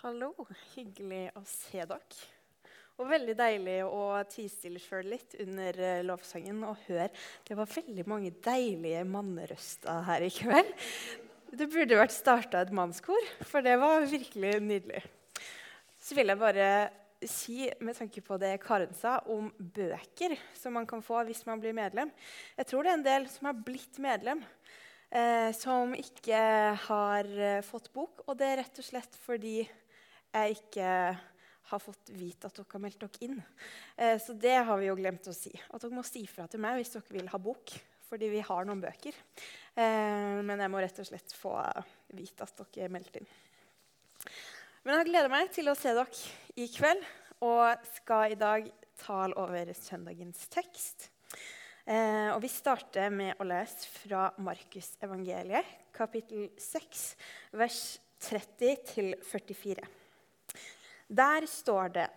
Hallo. Hyggelig å se dere. Og veldig deilig å tie stille sjøl litt under eh, lovsangen og høre. Det var veldig mange deilige mannerøster her i kveld. Det burde vært starta et mannskor, for det var virkelig nydelig. Så vil jeg bare si, med tanke på det Karen sa om bøker som man kan få hvis man blir medlem Jeg tror det er en del som har blitt medlem, eh, som ikke har eh, fått bok. Og det er rett og slett fordi jeg ikke har fått vite at dere har meldt dere inn. Eh, så det har vi jo glemt å si. At dere må si fra til meg hvis dere vil ha bok. Fordi vi har noen bøker. Eh, men jeg må rett og slett få vite at dere er meldt inn. Men jeg gleder meg til å se dere i kveld og skal i dag tale over søndagens tekst. Eh, og Vi starter med å lese fra Markus evangeliet, kapittel 6, vers 30 44. Der står det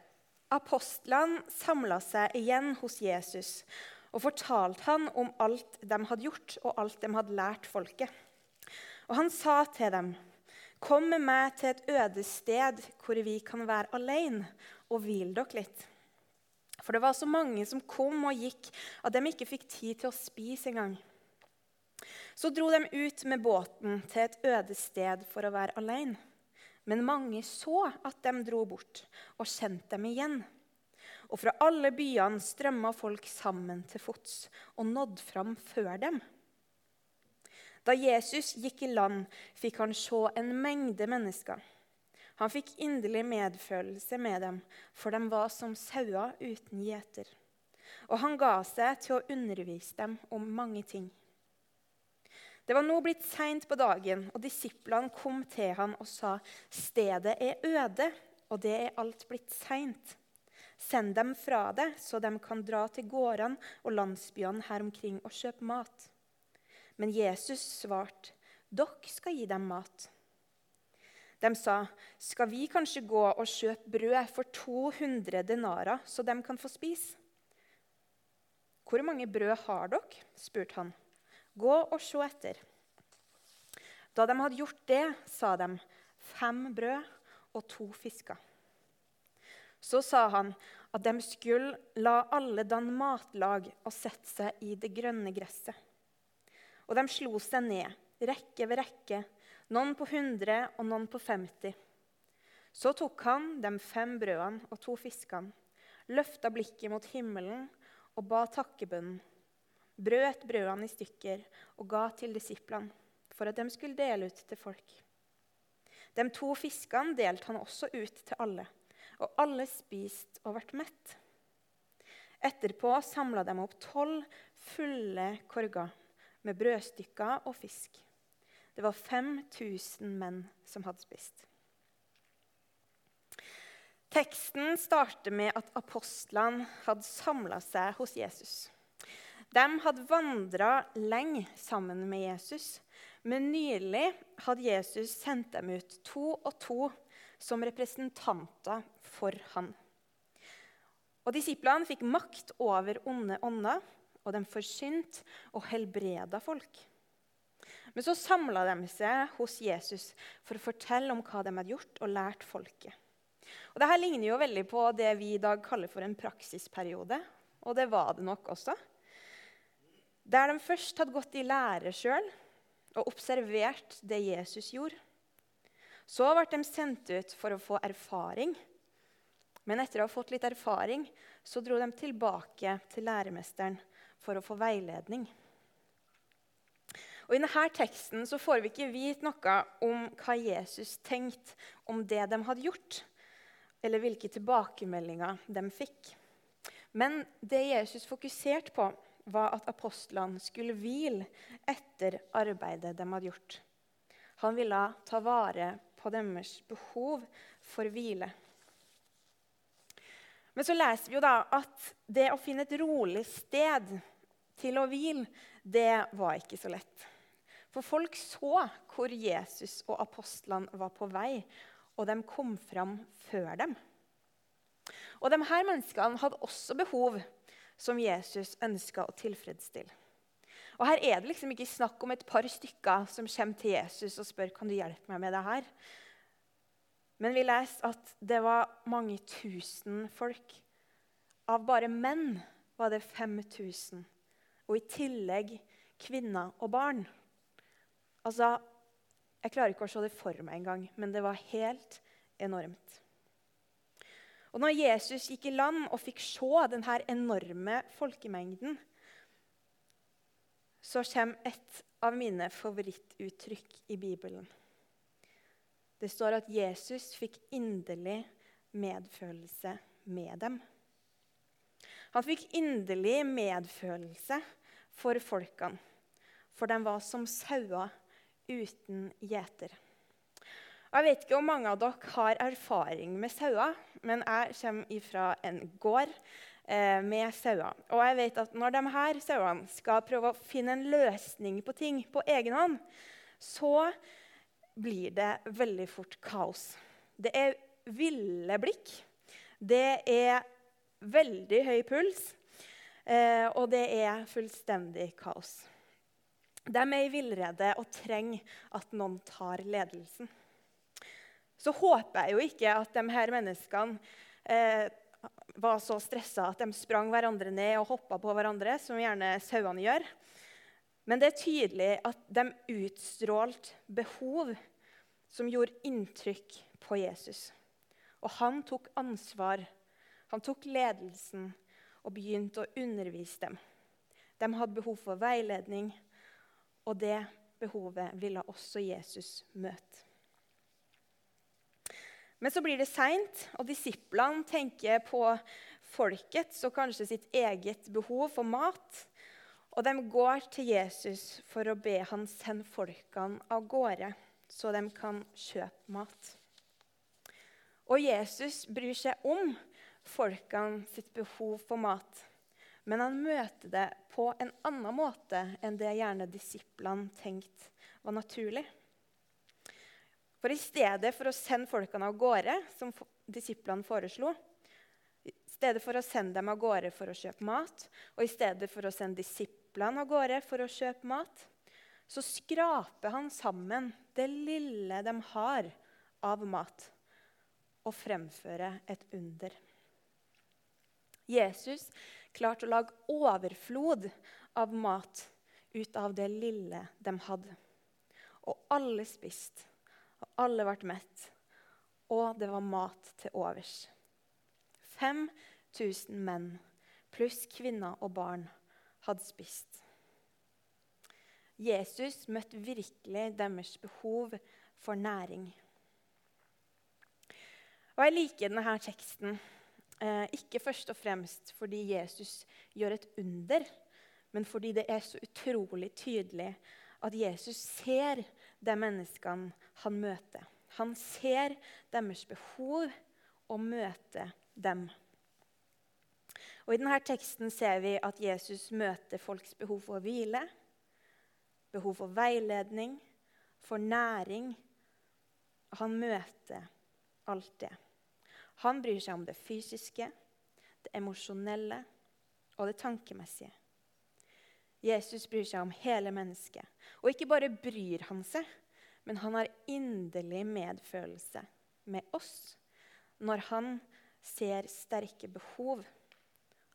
Apostlene samla seg igjen hos Jesus og fortalte han om alt de hadde gjort, og alt de hadde lært folket. Og han sa til dem, 'Kom med meg til et øde sted hvor vi kan være alene, og hvile dere litt.' For det var så mange som kom og gikk, at de ikke fikk tid til å spise engang. Så dro de ut med båten til et øde sted for å være alene. Men mange så at de dro bort, og kjente dem igjen. Og fra alle byene strømma folk sammen til fots og nådde fram før dem. Da Jesus gikk i land, fikk han se en mengde mennesker. Han fikk inderlig medfølelse med dem, for de var som sauer uten gjeter. Og han ga seg til å undervise dem om mange ting. Det var nå blitt seint på dagen, og disiplene kom til han og sa.: Stedet er øde, og det er alt blitt seint. Send dem fra det, så de kan dra til gårdene og landsbyene her omkring og kjøpe mat. Men Jesus svarte, dere skal gi dem mat. De sa, skal vi kanskje gå og kjøpe brød for 200 denarer, så de kan få spise? Hvor mange brød har dere? spurte han. Gå og se etter. Da de hadde gjort det, sa de, fem brød og to fisker. Så sa han at de skulle la alle danne matlag og sette seg i det grønne gresset. Og de slo seg ned, rekke ved rekke, noen på 100 og noen på 50. Så tok han de fem brødene og to fiskene, løfta blikket mot himmelen og ba takkebønnen brøt brødene i stykker og ga til disiplene for at de skulle dele ut til folk. De to fiskene delte han også ut til alle, og alle spiste og ble mett. Etterpå samla de opp tolv fulle korger med brødstykker og fisk. Det var 5000 menn som hadde spist. Teksten starter med at apostlene hadde samla seg hos Jesus. De hadde vandra lenge sammen med Jesus, men nylig hadde Jesus sendt dem ut to og to som representanter for han. Og Disiplene fikk makt over onde ånder, og de forsynte og helbreda folk. Men så samla de seg hos Jesus for å fortelle om hva de hadde gjort, og lært folket. Og Dette ligner jo veldig på det vi i dag kaller for en praksisperiode. Og det var det nok også. Der de først hadde gått i lære sjøl og observert det Jesus gjorde. Så ble de sendt ut for å få erfaring. Men etter å ha fått litt erfaring så dro de tilbake til læremesteren for å få veiledning. Og I denne teksten så får vi ikke vite noe om hva Jesus tenkte om det de hadde gjort, eller hvilke tilbakemeldinger de fikk. Men det Jesus fokuserte på, var at apostlene skulle hvile etter arbeidet de hadde gjort. Han ville ta vare på deres behov for hvile. Men så leser vi jo da at det å finne et rolig sted til å hvile, det var ikke så lett. For folk så hvor Jesus og apostlene var på vei, og de kom fram før dem. Og de her menneskene hadde også behov som Jesus ønska å tilfredsstille. Og Her er det liksom ikke snakk om et par stykker som kommer til Jesus og spør kan du hjelpe meg med det her. Men vi leser at det var mange tusen folk. Av bare menn var det 5000. Og i tillegg kvinner og barn. Altså, Jeg klarer ikke å se det for meg engang, men det var helt enormt. Og når Jesus gikk i land og fikk se denne enorme folkemengden, så kommer et av mine favorittuttrykk i Bibelen. Det står at Jesus fikk inderlig medfølelse med dem. Han fikk inderlig medfølelse for folkene, for de var som sauer uten gjeter. Jeg vet ikke om mange av dere har erfaring med sauer, men jeg kommer fra en gård eh, med sauer. Og jeg vet at når de her sauene skal prøve å finne en løsning på ting på egen hånd, så blir det veldig fort kaos. Det er ville blikk. Det er veldig høy puls. Eh, og det er fullstendig kaos. De er i villrede og trenger at noen tar ledelsen så håper jeg jo ikke at de her menneskene eh, var så stressa at de sprang hverandre ned og hoppa på hverandre, som gjerne sauene gjør. Men det er tydelig at de utstrålte behov som gjorde inntrykk på Jesus. Og han tok ansvar. Han tok ledelsen og begynte å undervise dem. De hadde behov for veiledning, og det behovet ville også Jesus møte. Men så blir det seint, og disiplene tenker på folkets og kanskje sitt eget behov for mat. Og de går til Jesus for å be han sende folkene av gårde, så de kan kjøpe mat. Og Jesus bryr seg om folkene sitt behov for mat. Men han møter det på en annen måte enn det gjerne disiplene tenkte var naturlig. For i stedet for å sende folkene av gårde, som disiplene foreslo, i stedet for å sende dem av gårde for å kjøpe mat, og i stedet for å sende disiplene av gårde for å kjøpe mat, så skraper han sammen det lille de har av mat, og fremfører et under. Jesus klarte å lage overflod av mat ut av det lille de hadde. Og alle spiste alle ble mett, og det var mat til overs. 5000 menn pluss kvinner og barn hadde spist. Jesus møtte virkelig deres behov for næring. Og Jeg liker denne teksten, eh, ikke først og fremst fordi Jesus gjør et under, men fordi det er så utrolig tydelig at Jesus ser de menneskene han møter. Han ser deres behov og møter dem. Og I denne teksten ser vi at Jesus møter folks behov for hvile, behov for veiledning, for næring. Han møter alt det. Han bryr seg om det fysiske, det emosjonelle og det tankemessige. Jesus bryr seg om hele mennesket. Og ikke bare bryr han seg, men han har inderlig medfølelse med oss når han ser sterke behov.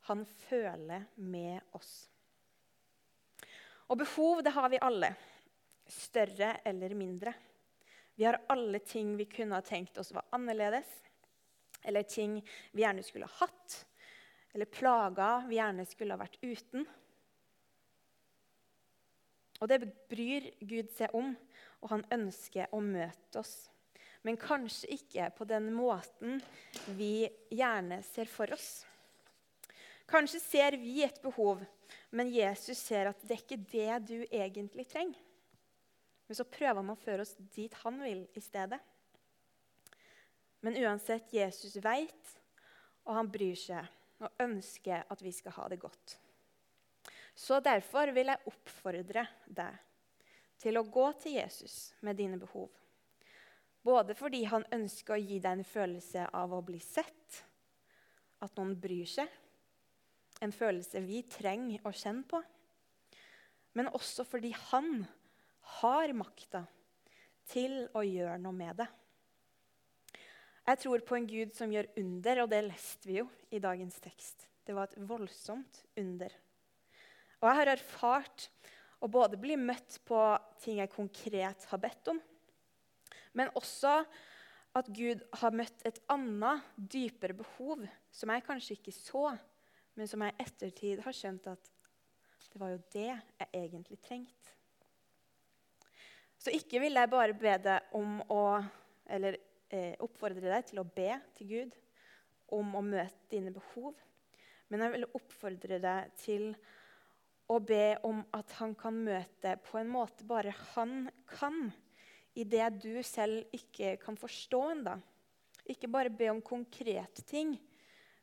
Han føler med oss. Og behov det har vi alle, større eller mindre. Vi har alle ting vi kunne ha tenkt oss var annerledes, eller ting vi gjerne skulle ha hatt, eller plager vi gjerne skulle ha vært uten. Og det bryr Gud seg om, og han ønsker å møte oss. Men kanskje ikke på den måten vi gjerne ser for oss. Kanskje ser vi et behov, men Jesus ser at det er ikke det du egentlig trenger. Men så prøver han å føre oss dit han vil i stedet. Men uansett, Jesus veit, og han bryr seg og ønsker at vi skal ha det godt. Så derfor vil jeg oppfordre deg til å gå til Jesus med dine behov. Både fordi han ønsker å gi deg en følelse av å bli sett, at noen bryr seg, en følelse vi trenger å kjenne på, men også fordi han har makta til å gjøre noe med det. Jeg tror på en Gud som gjør under, og det leste vi jo i dagens tekst. Det var et voldsomt under. Og jeg har erfart å både bli møtt på ting jeg konkret har bedt om, men også at Gud har møtt et annet, dypere behov som jeg kanskje ikke så, men som jeg i ettertid har skjønt at det var jo det jeg egentlig trengte. Så ikke vil jeg bare be deg om å Eller eh, oppfordre deg til å be til Gud om å møte dine behov, men jeg vil oppfordre deg til å be om at han kan møte på en måte bare han kan i det du selv ikke kan forstå ennå. Ikke bare be om konkrete ting,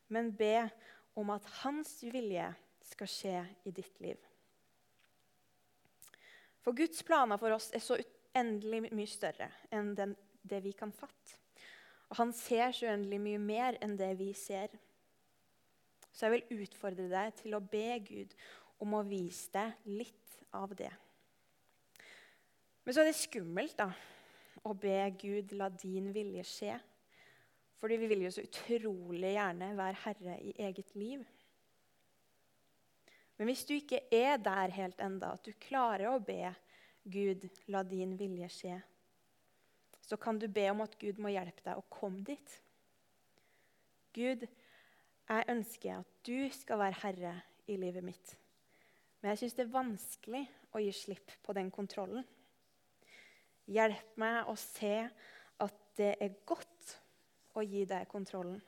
men be om at hans vilje skal skje i ditt liv. For Guds planer for oss er så uendelig mye større enn den, det vi kan fatte. Og han ser så uendelig mye mer enn det vi ser. Så jeg vil utfordre deg til å be Gud om å vise deg litt av det. Men så er det skummelt da, å be Gud la din vilje skje. Fordi vi vil jo så utrolig gjerne være herre i eget liv. Men hvis du ikke er der helt enda, at du klarer å be Gud la din vilje skje, så kan du be om at Gud må hjelpe deg å komme dit. Gud, jeg ønsker at du skal være herre i livet mitt. Men jeg syns det er vanskelig å gi slipp på den kontrollen. Hjelp meg å se at det er godt å gi deg kontrollen.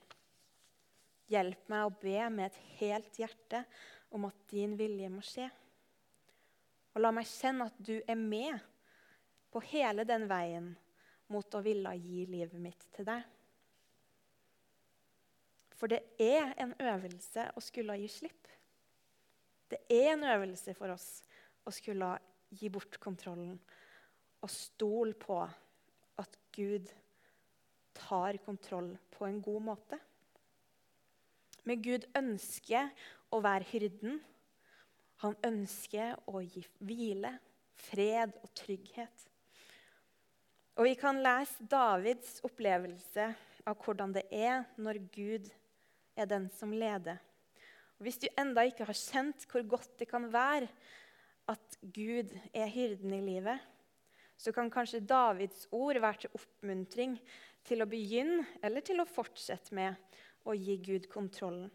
Hjelp meg å be med et helt hjerte om at din vilje må skje. Og la meg kjenne at du er med på hele den veien mot å ville gi livet mitt til deg. For det er en øvelse å skulle gi slipp. Det er en øvelse for oss å skulle gi bort kontrollen og stole på at Gud tar kontroll på en god måte. Men Gud ønsker å være hyrden. Han ønsker å gi hvile, fred og trygghet. Og Vi kan lese Davids opplevelse av hvordan det er når Gud er den som leder. Hvis du enda ikke har kjent hvor godt det kan være at Gud er hyrden i livet, så kan kanskje Davids ord være til oppmuntring til å begynne eller til å fortsette med å gi Gud kontrollen.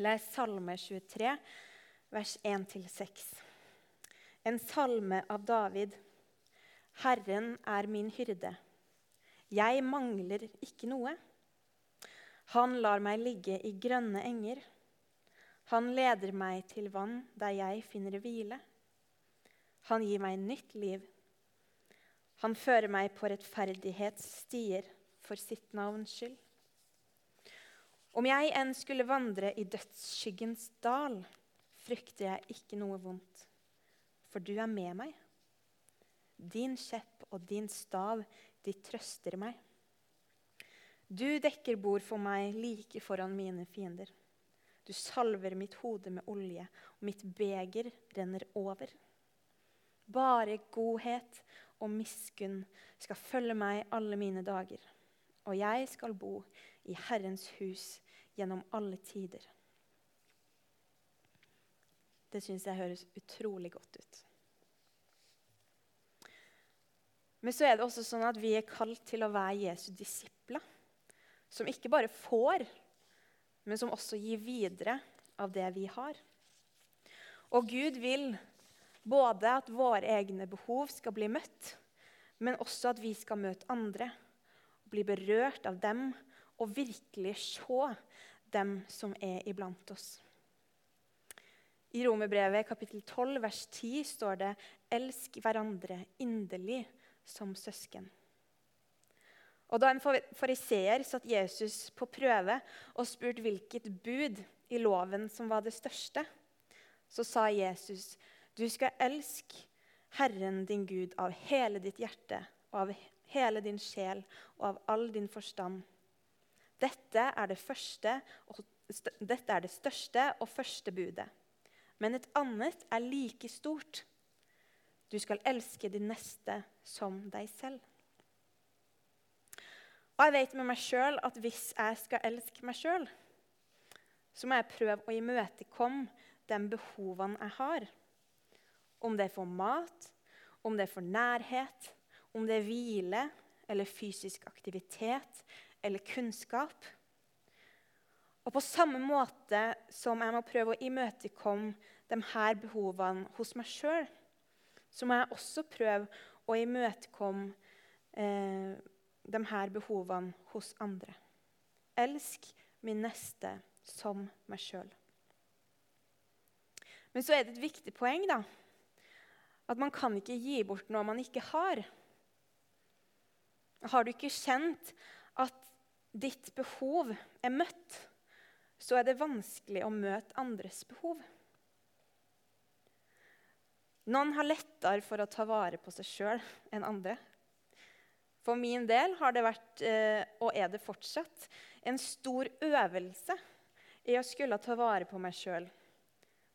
Les Salme 23, vers 1-6. En salme av David. Herren er min hyrde. Jeg mangler ikke noe. Han lar meg ligge i grønne enger. Han leder meg til vann der jeg finner hvile. Han gir meg nytt liv. Han fører meg på rettferdighetsstier for sitt navns skyld. Om jeg enn skulle vandre i dødsskyggens dal, frykter jeg ikke noe vondt, for du er med meg. Din kjepp og din stav, de trøster meg. Du dekker bord for meg like foran mine fiender. Du salver mitt hode med olje, og mitt beger renner over. Bare godhet og miskunn skal følge meg alle mine dager, og jeg skal bo i Herrens hus gjennom alle tider. Det syns jeg høres utrolig godt ut. Men så er det også sånn at vi er kalt til å være Jesu disipler. Som ikke bare får, men som også gir videre av det vi har. Og Gud vil både at våre egne behov skal bli møtt, men også at vi skal møte andre. Bli berørt av dem og virkelig se dem som er iblant oss. I Romerbrevet kapittel 12 vers 10 står det:" Elsk hverandre inderlig som søsken. Og Da en fariseer satt Jesus på prøve og spurte hvilket bud i loven som var det største, så sa Jesus, du skal elske Herren din Gud av hele ditt hjerte og av hele din sjel og av all din forstand. Dette er det, første, dette er det største og første budet. Men et annet er like stort. Du skal elske din neste som deg selv. Og jeg vet med meg sjøl at hvis jeg skal elske meg sjøl, så må jeg prøve å imøtekomme de behovene jeg har. Om det er for mat, om det er for nærhet, om det er hvile eller fysisk aktivitet eller kunnskap. Og på samme måte som jeg må prøve å imøtekomme de her behovene hos meg sjøl, så må jeg også prøve å imøtekomme eh, de her behovene hos andre. Elsk min neste som meg sjøl. Men så er det et viktig poeng da, at man kan ikke gi bort noe man ikke har. Har du ikke kjent at ditt behov er møtt, så er det vanskelig å møte andres behov. Noen har lettere for å ta vare på seg sjøl enn andre. For min del har det vært, eh, og er det fortsatt, en stor øvelse i å skulle ta vare på meg sjøl.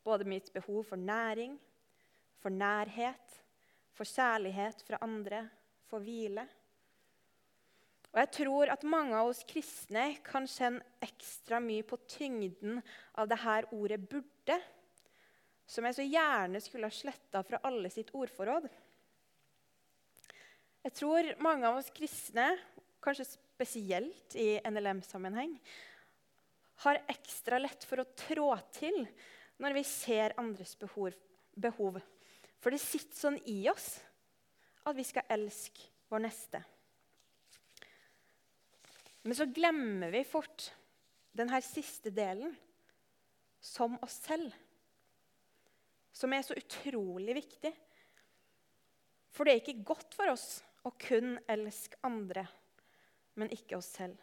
Både mitt behov for næring, for nærhet, for kjærlighet fra andre, for hvile. Og jeg tror at mange av oss kristne kan kjenne ekstra mye på tyngden av dette ordet 'burde', som jeg så gjerne skulle ha sletta fra alle sitt ordforråd. Jeg tror mange av oss kristne, kanskje spesielt i NLM-sammenheng, har ekstra lett for å trå til når vi ser andres behov. For det sitter sånn i oss at vi skal elske vår neste. Men så glemmer vi fort denne siste delen, som oss selv, som er så utrolig viktig. For det er ikke godt for oss og kun elsk andre, men ikke oss selv.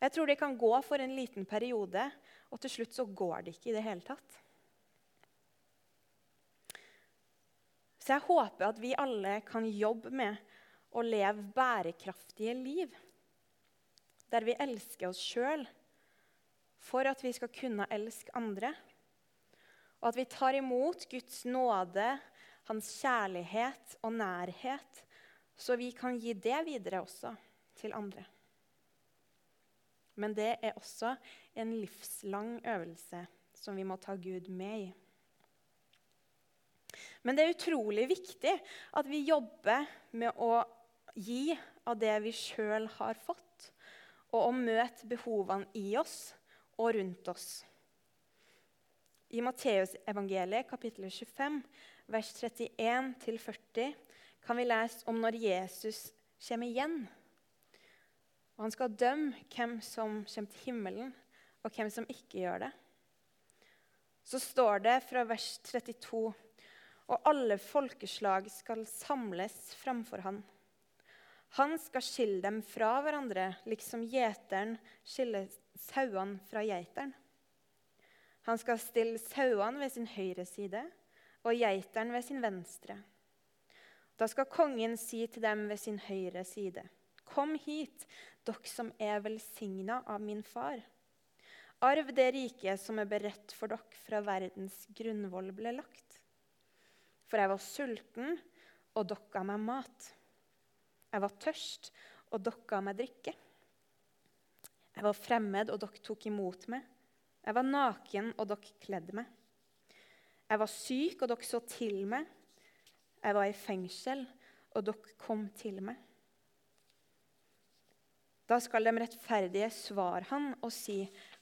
Jeg tror det kan gå for en liten periode, og til slutt så går det ikke i det hele tatt. Så jeg håper at vi alle kan jobbe med å leve bærekraftige liv. Der vi elsker oss sjøl for at vi skal kunne elske andre. Og at vi tar imot Guds nåde hans kjærlighet og nærhet, så vi kan gi det videre også til andre. Men det er også en livslang øvelse som vi må ta Gud med i. Men det er utrolig viktig at vi jobber med å gi av det vi sjøl har fått, og å møte behovene i oss og rundt oss. I Matteusevangeliet kapittel 25 vers 31-40 kan vi lese om når Jesus kommer igjen. Og han skal dømme hvem som kommer til himmelen, og hvem som ikke gjør det. Så står det fra vers 32.: Og alle folkeslag skal samles framfor han. Han skal skille dem fra hverandre, liksom gjeteren skiller sauene fra geiteren. Han skal stille sauene ved sin høyre side og geiteren ved sin venstre. Da skal kongen si til dem ved sin høyre side.: Kom hit, dere som er velsigna av min far. Arv det riket som er beredt for dere fra verdens grunnvoll ble lagt. For jeg var sulten, og dere ga meg mat. Jeg var tørst, og dere ga meg drikke. Jeg var fremmed, og dere tok imot meg. Jeg var naken, og dere kledde meg. Jeg var syk, og dere så til meg. Jeg var i fengsel, og dere kom til meg. Da skal de rettferdige svare han og si,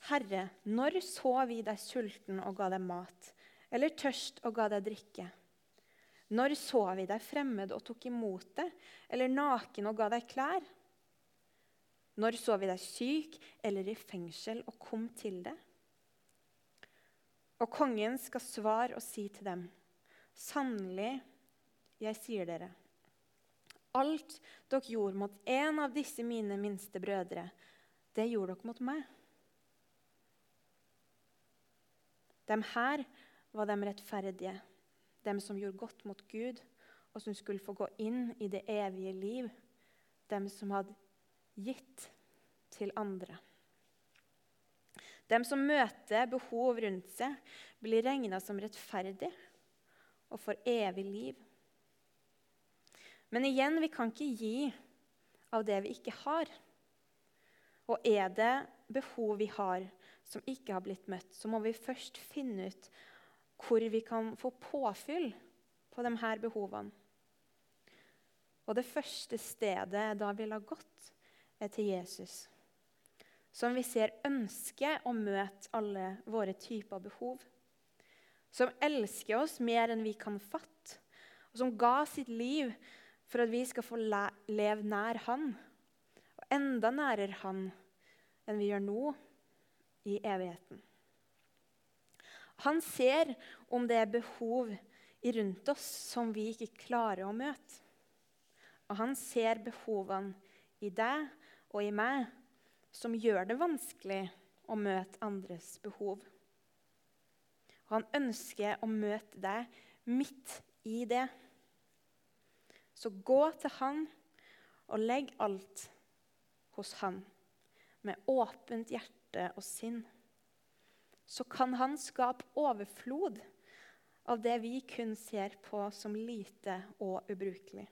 Herre, når så vi deg sulten og ga deg mat, eller tørst og ga deg drikke? Når så vi deg fremmed og tok imot det, eller naken og ga deg klær? Når så vi deg syk eller i fengsel og kom til det? Og kongen skal svare og si til dem.: Sannelig, jeg sier dere, alt dere gjorde mot en av disse mine minste brødre, det gjorde dere mot meg. Dem her var de rettferdige, dem som gjorde godt mot Gud, og som skulle få gå inn i det evige liv, dem som hadde gitt til andre. De som møter behov rundt seg, blir regna som rettferdig og får evig liv. Men igjen, vi kan ikke gi av det vi ikke har. Og er det behov vi har som ikke har blitt møtt, så må vi først finne ut hvor vi kan få påfyll på de her behovene. Og det første stedet da vi ha gått, er til Jesus. Som vi ser ønsker å møte alle våre typer behov. Som elsker oss mer enn vi kan fatte, og som ga sitt liv for at vi skal få leve nær Han, og enda nærere Han enn vi gjør nå i evigheten. Han ser om det er behov rundt oss som vi ikke klarer å møte. Og han ser behovene i deg og i meg som gjør det vanskelig å møte andres behov. Og han ønsker å møte deg midt i det. Så gå til han og legg alt hos han med åpent hjerte og sinn. Så kan han skape overflod av det vi kun ser på som lite og ubrukelig.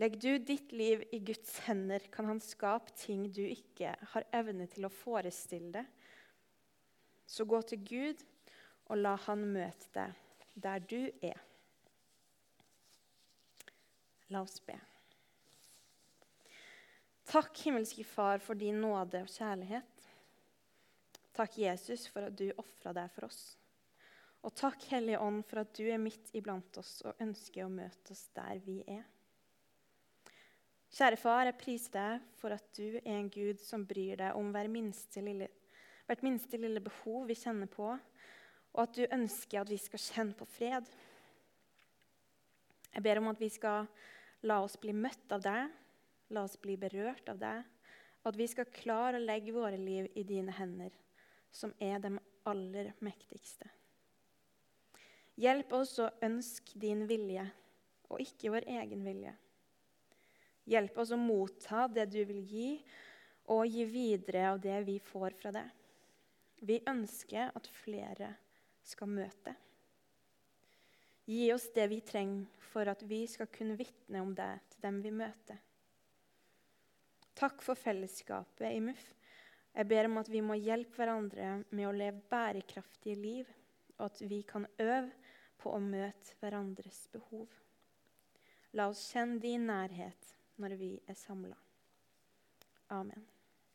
Legg du ditt liv i Guds hender, kan han skape ting du ikke har evne til å forestille deg. Så gå til Gud og la han møte deg der du er. La oss be. Takk, himmelske Far, for din nåde og kjærlighet. Takk, Jesus, for at du ofra deg for oss. Og takk, Hellige Ånd, for at du er midt iblant oss og ønsker å møte oss der vi er. Kjære Far, jeg priser deg for at du er en Gud som bryr deg om hver minste hvert minste lille behov vi kjenner på, og at du ønsker at vi skal kjenne på fred. Jeg ber om at vi skal la oss bli møtt av deg La oss bli berørt av deg, og at vi skal klare å legge våre liv i dine hender, som er de aller mektigste. Hjelp oss å ønske din vilje, og ikke vår egen vilje. Hjelp oss å motta det du vil gi, og gi videre av det vi får fra deg. Vi ønsker at flere skal møte. Gi oss det vi trenger for at vi skal kunne vitne om deg til dem vi møter. Takk for fellesskapet i MUF. Jeg ber om at vi må hjelpe hverandre med å leve bærekraftige liv, og at vi kan øve på å møte hverandres behov. La oss kjenne din nærhet når vi er samla. Amen.